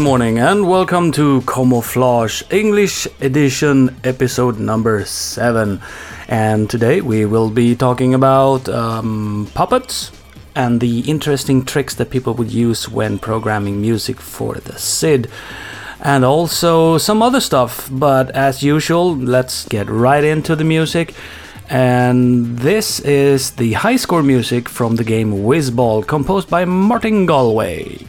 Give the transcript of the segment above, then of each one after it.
Good morning and welcome to Camouflage English Edition, episode number 7. And today we will be talking about um, puppets and the interesting tricks that people would use when programming music for the SID. And also some other stuff, but as usual, let's get right into the music. And this is the high score music from the game Wizball, composed by Martin Galway.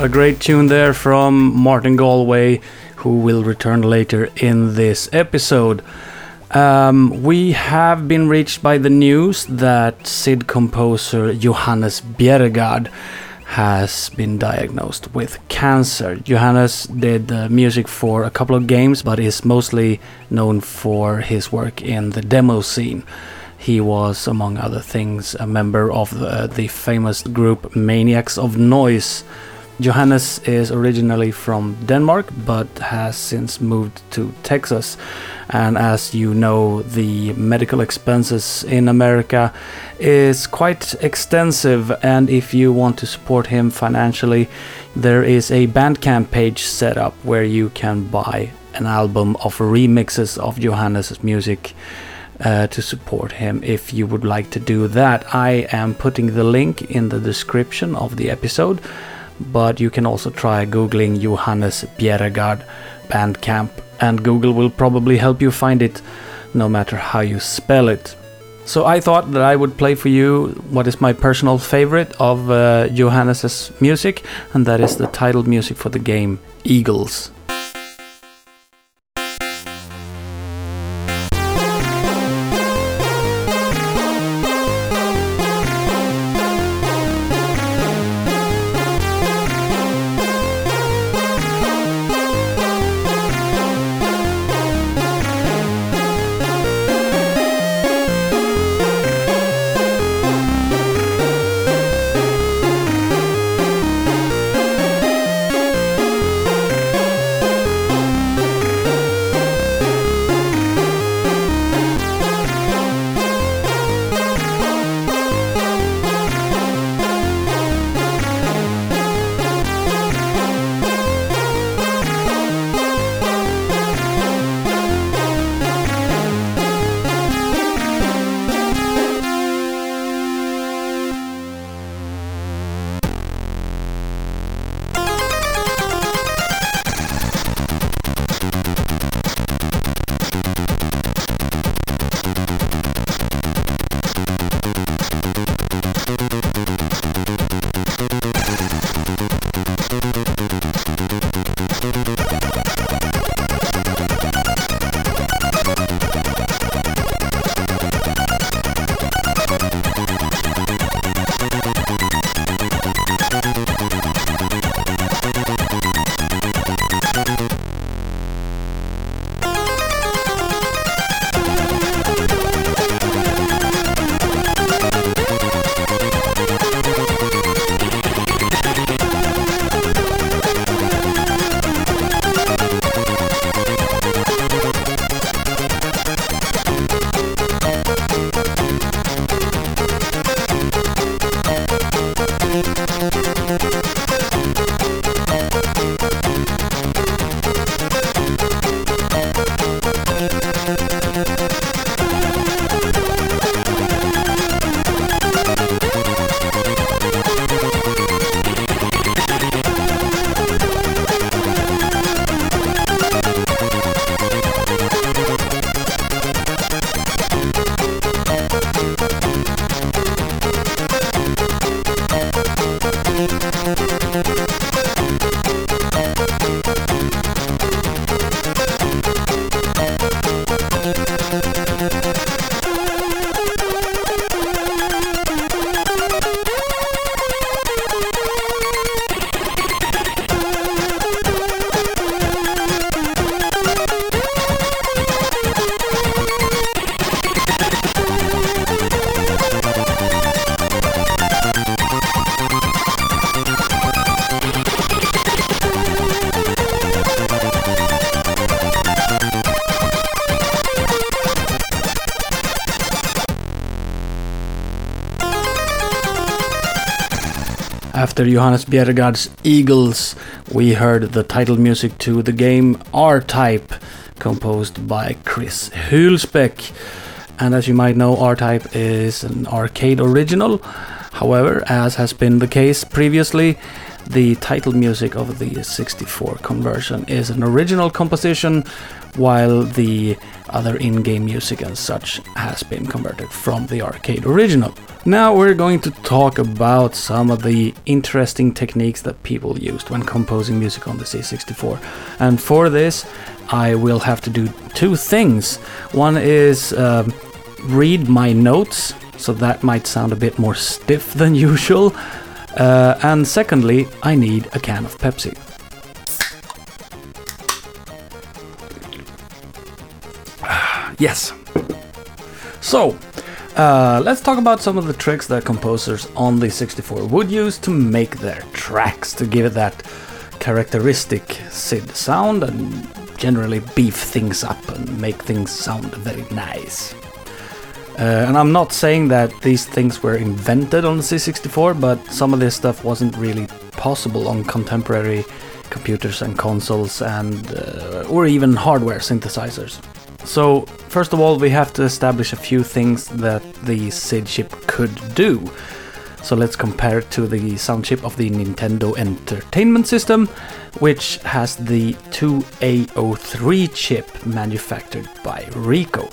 A great tune there from Martin Galway, who will return later in this episode. Um, we have been reached by the news that SID composer Johannes Bjerregaard has been diagnosed with cancer. Johannes did music for a couple of games, but is mostly known for his work in the demo scene. He was, among other things, a member of the, the famous group Maniacs of Noise Johannes is originally from Denmark but has since moved to Texas. And as you know, the medical expenses in America is quite extensive. And if you want to support him financially, there is a Bandcamp page set up where you can buy an album of remixes of Johannes' music. Uh, to support him if you would like to do that. I am putting the link in the description of the episode but you can also try googling Johannes Bjerregaard Bandcamp, and Google will probably help you find it no matter how you spell it. So I thought that I would play for you what is my personal favorite of uh, Johannes's music, and that is the title music for the game Eagles. After Johannes Bjerregaard's Eagles, we heard the title music to the game R-Type, composed by Chris Hulsbeck. And as you might know, R-Type is an arcade original. However, as has been the case previously, the title music of the 64 conversion is an original composition, while the other in game music and such has been converted from the arcade original. Now we're going to talk about some of the interesting techniques that people used when composing music on the C64. And for this, I will have to do two things. One is um, read my notes, so that might sound a bit more stiff than usual. Uh, and secondly, I need a can of Pepsi. Yes. So, uh, let's talk about some of the tricks that composers on the 64 would use to make their tracks, to give it that characteristic SID sound and generally beef things up and make things sound very nice. Uh, and I'm not saying that these things were invented on the C64, but some of this stuff wasn't really possible on contemporary computers and consoles and uh, or even hardware synthesizers. So, first of all, we have to establish a few things that the SID chip could do. So let's compare it to the sound chip of the Nintendo Entertainment System, which has the 2A03 chip manufactured by Ricoh.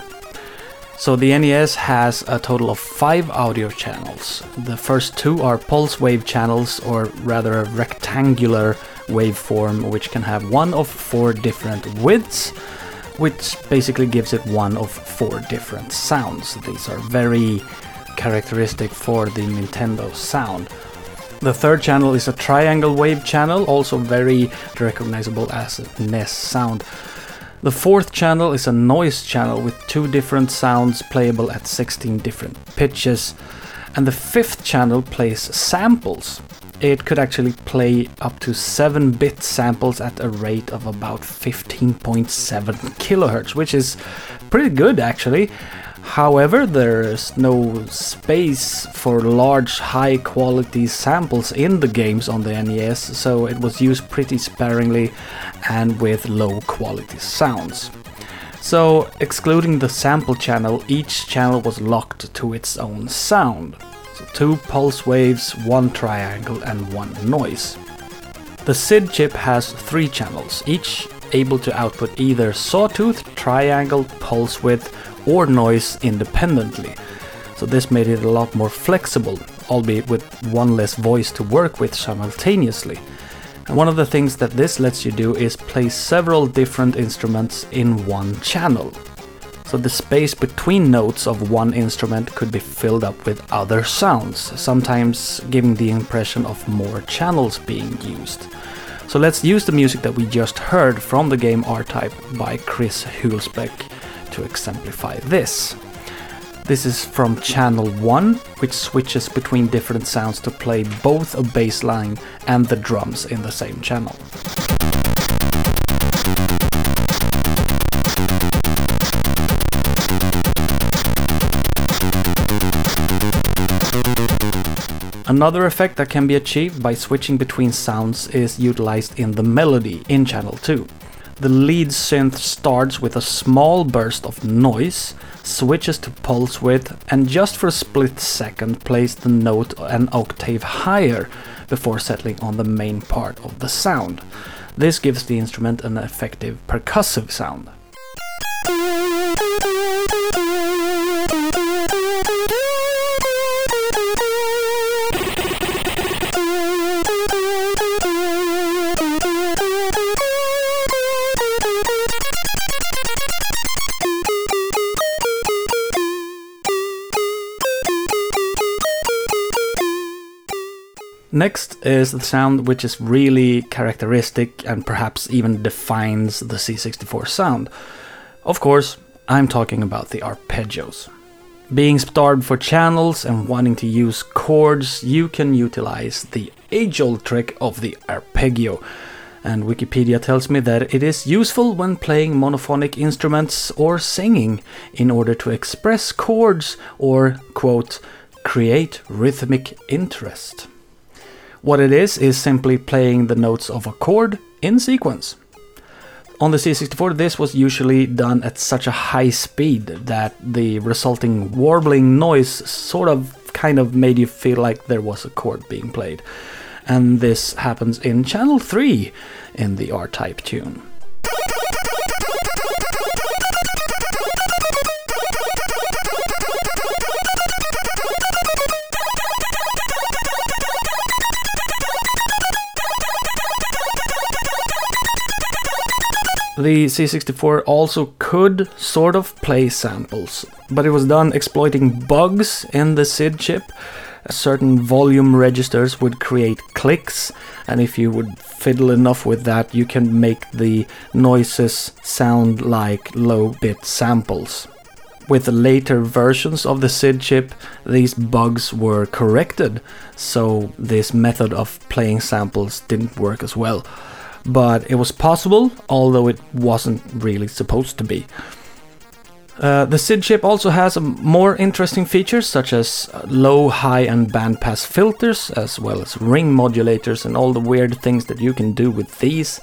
So the NES has a total of five audio channels. The first two are pulse wave channels, or rather a rectangular waveform, which can have one of four different widths, which basically gives it one of four different sounds. These are very characteristic for the Nintendo sound. The third channel is a triangle wave channel, also very recognizable as a NES sound. The fourth channel is a noise channel with two different sounds playable at 16 different pitches. And the fifth channel plays samples. It could actually play up to 7 bit samples at a rate of about 15.7 kilohertz, which is pretty good actually. However, there's no space for large, high quality samples in the games on the NES, so it was used pretty sparingly and with low quality sounds. So, excluding the sample channel, each channel was locked to its own sound. Two pulse waves, one triangle, and one noise. The SID chip has three channels, each able to output either sawtooth, triangle, pulse width, or noise independently. So this made it a lot more flexible, albeit with one less voice to work with simultaneously. And one of the things that this lets you do is play several different instruments in one channel. So the space between notes of one instrument could be filled up with other sounds, sometimes giving the impression of more channels being used. So let's use the music that we just heard from the game R-Type by Chris Hulsbeck to exemplify this. This is from channel 1, which switches between different sounds to play both a bass line and the drums in the same channel. Another effect that can be achieved by switching between sounds is utilized in the melody in channel 2. The lead synth starts with a small burst of noise, switches to pulse width, and just for a split second plays the note an octave higher before settling on the main part of the sound. This gives the instrument an effective percussive sound. Next is the sound which is really characteristic and perhaps even defines the C64 sound. Of course, I'm talking about the arpeggios. Being starved for channels and wanting to use chords, you can utilize the age old trick of the arpeggio. And Wikipedia tells me that it is useful when playing monophonic instruments or singing in order to express chords or, quote, create rhythmic interest. What it is is simply playing the notes of a chord in sequence. On the C64, this was usually done at such a high speed that the resulting warbling noise sort of kind of made you feel like there was a chord being played. And this happens in channel 3 in the R type tune. The C64 also could sort of play samples, but it was done exploiting bugs in the SID chip. Certain volume registers would create clicks, and if you would fiddle enough with that, you can make the noises sound like low bit samples. With the later versions of the SID chip, these bugs were corrected, so this method of playing samples didn't work as well but it was possible, although it wasn't really supposed to be. Uh, the SID chip also has more interesting features such as low, high, and bandpass filters, as well as ring modulators, and all the weird things that you can do with these.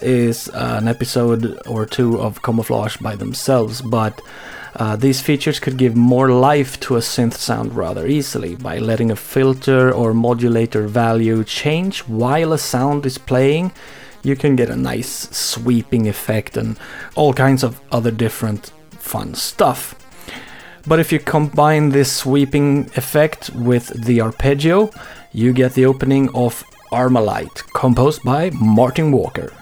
Is an episode or two of camouflage by themselves, but uh, these features could give more life to a synth sound rather easily by letting a filter or modulator value change while a sound is playing you can get a nice sweeping effect and all kinds of other different fun stuff. But if you combine this sweeping effect with the arpeggio, you get the opening of Armalyte, composed by Martin Walker.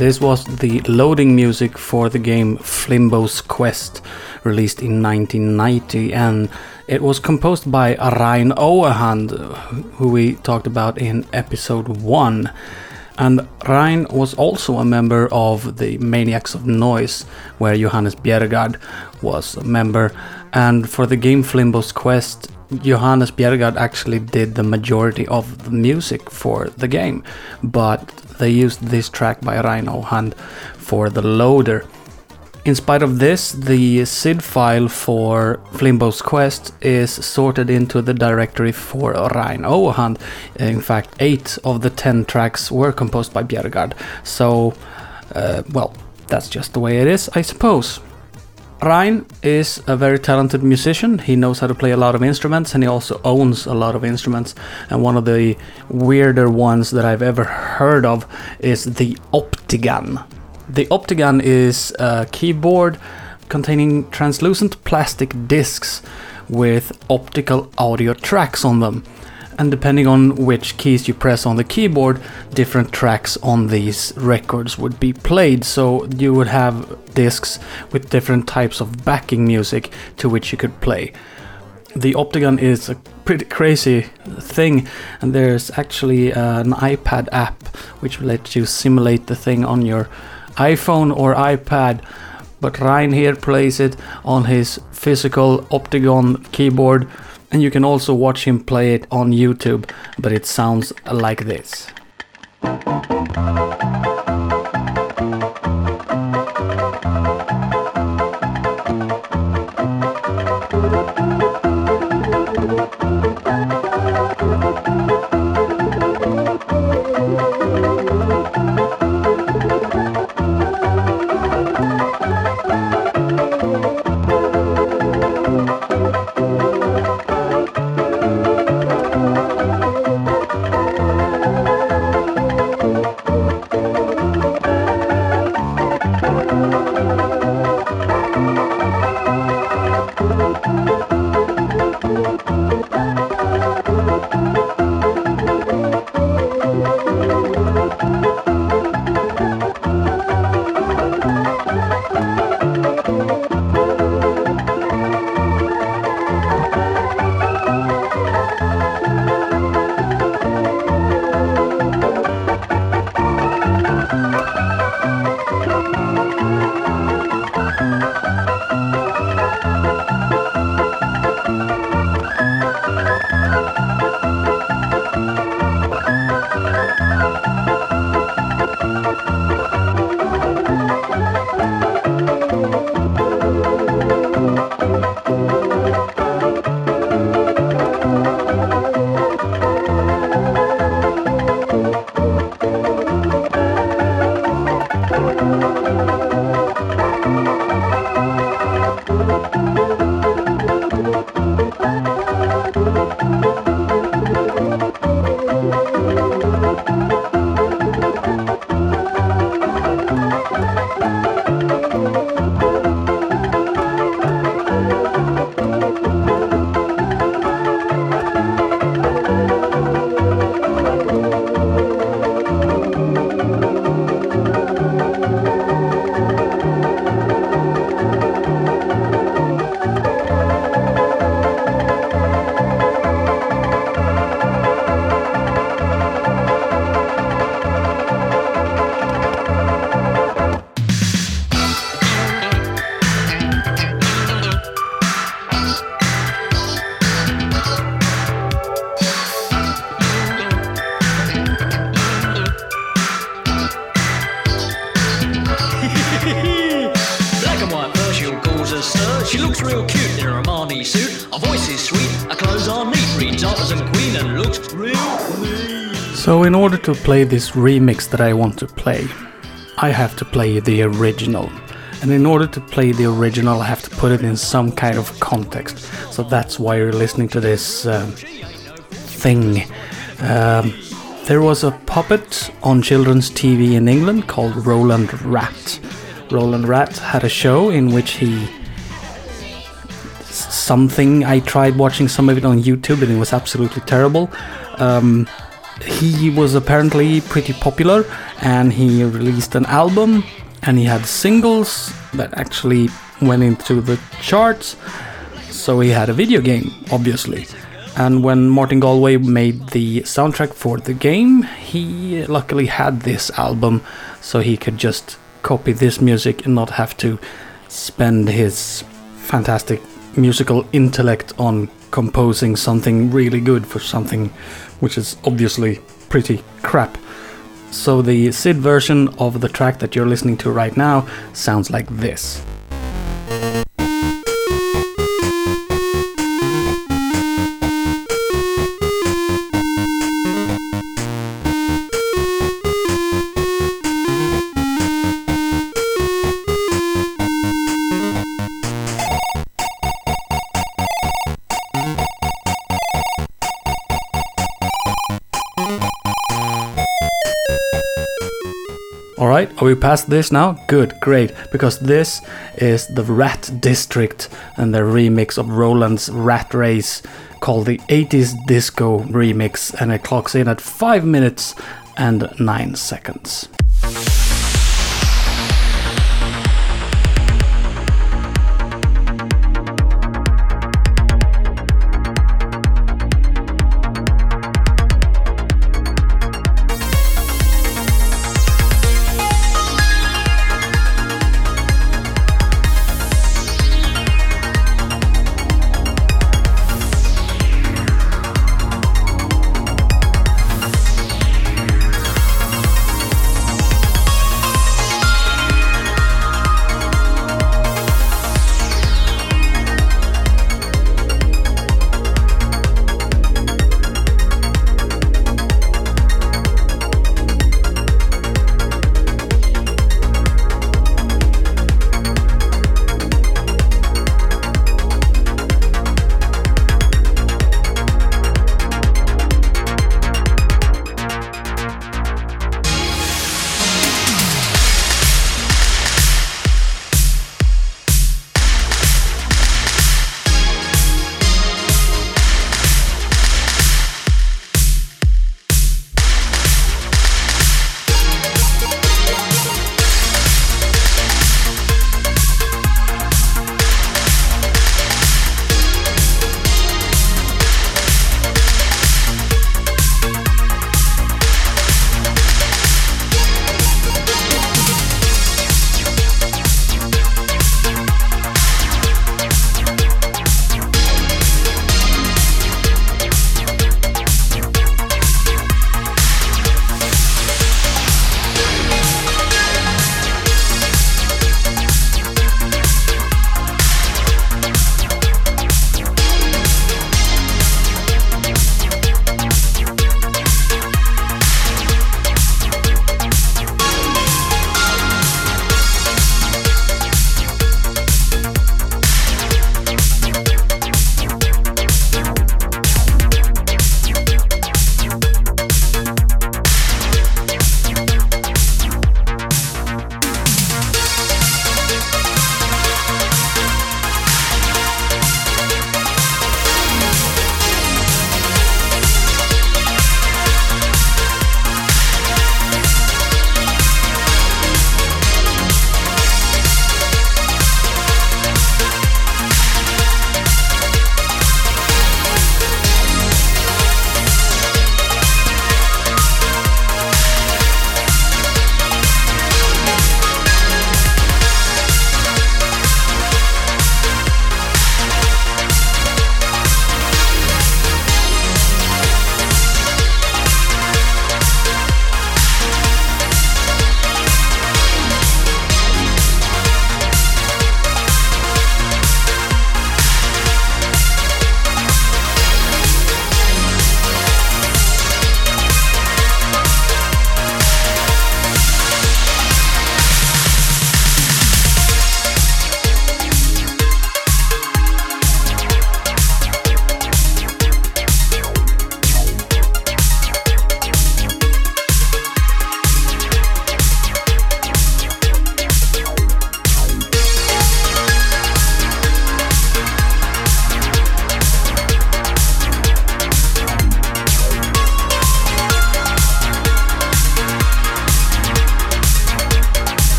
This was the loading music for the game Flimbo's Quest, released in 1990, and it was composed by Rein Ouwehand, who we talked about in episode 1. And Rein was also a member of the Maniacs of Noise, where Johannes Bjerregaard was a member. And for the game Flimbo's Quest, Johannes Bjerregaard actually did the majority of the music for the game, but they used this track by Rein Ouwehand for the loader. In spite of this, the SID file for Flimbo's Quest is sorted into the directory for Rein Ouwehand. In fact, 8 of the 10 tracks were composed by Bjerregaard. So, uh, well, that's just the way it is, I suppose. Rein is a very talented musician. He knows how to play a lot of instruments and he also owns a lot of instruments. And one of the weirder ones that I've ever heard of is the Optigan. The Optigan is a keyboard containing translucent plastic discs with optical audio tracks on them and depending on which keys you press on the keyboard, different tracks on these records would be played. So you would have discs with different types of backing music to which you could play. The Optigan is a pretty crazy thing, and there's actually uh, an iPad app which lets you simulate the thing on your iPhone or iPad. But Rein here plays it on his physical Optigan keyboard and you can also watch him play it on YouTube, but it sounds like this. Play this remix that I want to play, I have to play the original. And in order to play the original, I have to put it in some kind of context. So that's why you're listening to this uh, thing. Um, there was a puppet on children's TV in England called Roland Rat. Roland Rat had a show in which he something I tried watching some of it on YouTube and it was absolutely terrible. Um, he was apparently pretty popular and he released an album and he had singles that actually went into the charts. So he had a video game, obviously. And when Martin Galway made the soundtrack for the game, he luckily had this album so he could just copy this music and not have to spend his fantastic musical intellect on composing something really good for something which is obviously pretty crap. So the SID version of the track that you're listening to right now sounds like this. Are we past this now? Good, great, because this is the Rat District and their remix of Roland's Rat Race called the 80s Disco Remix, and it clocks in at 5 minutes and 9 seconds.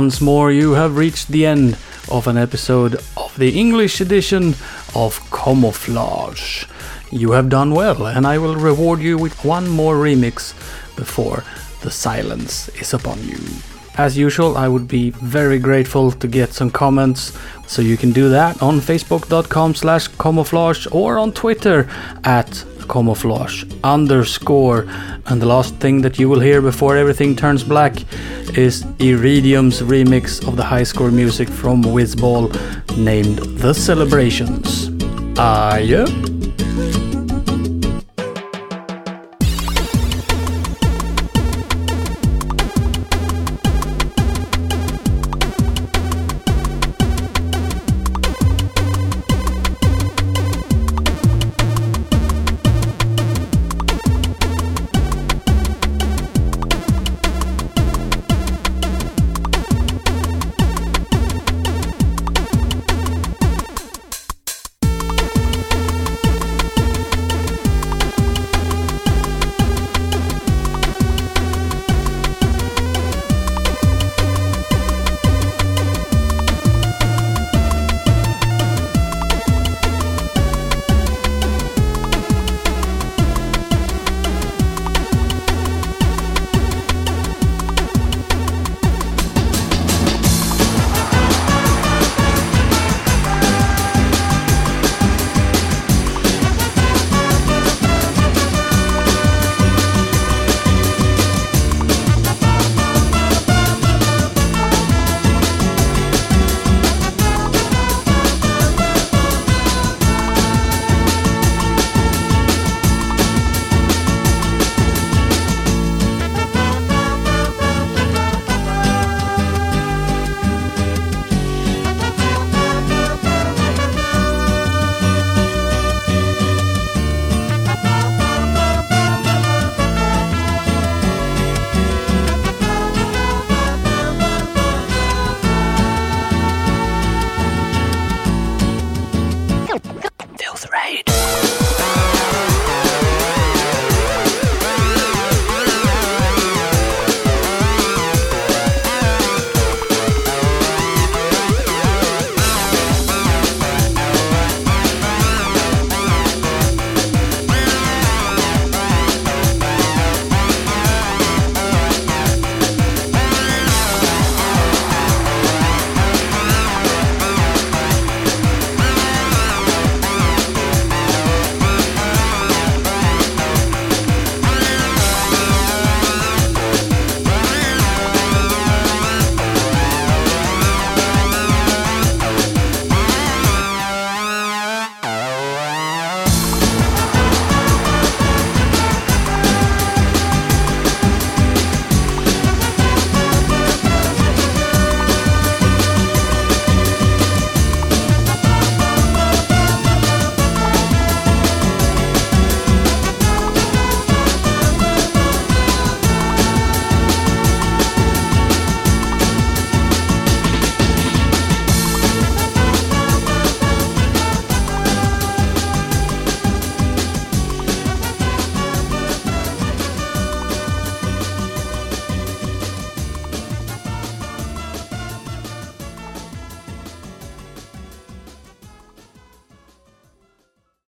Once more, you have reached the end of an episode of the English edition of Camouflage. You have done well, and I will reward you with one more remix before the silence is upon you. As usual, I would be very grateful to get some comments, so you can do that on facebook.com slash camouflage or on Twitter at camouflage underscore. And the last thing that you will hear before everything turns black is Iridium's remix of the high score music from Wizball named The Celebrations. Ah, yeah?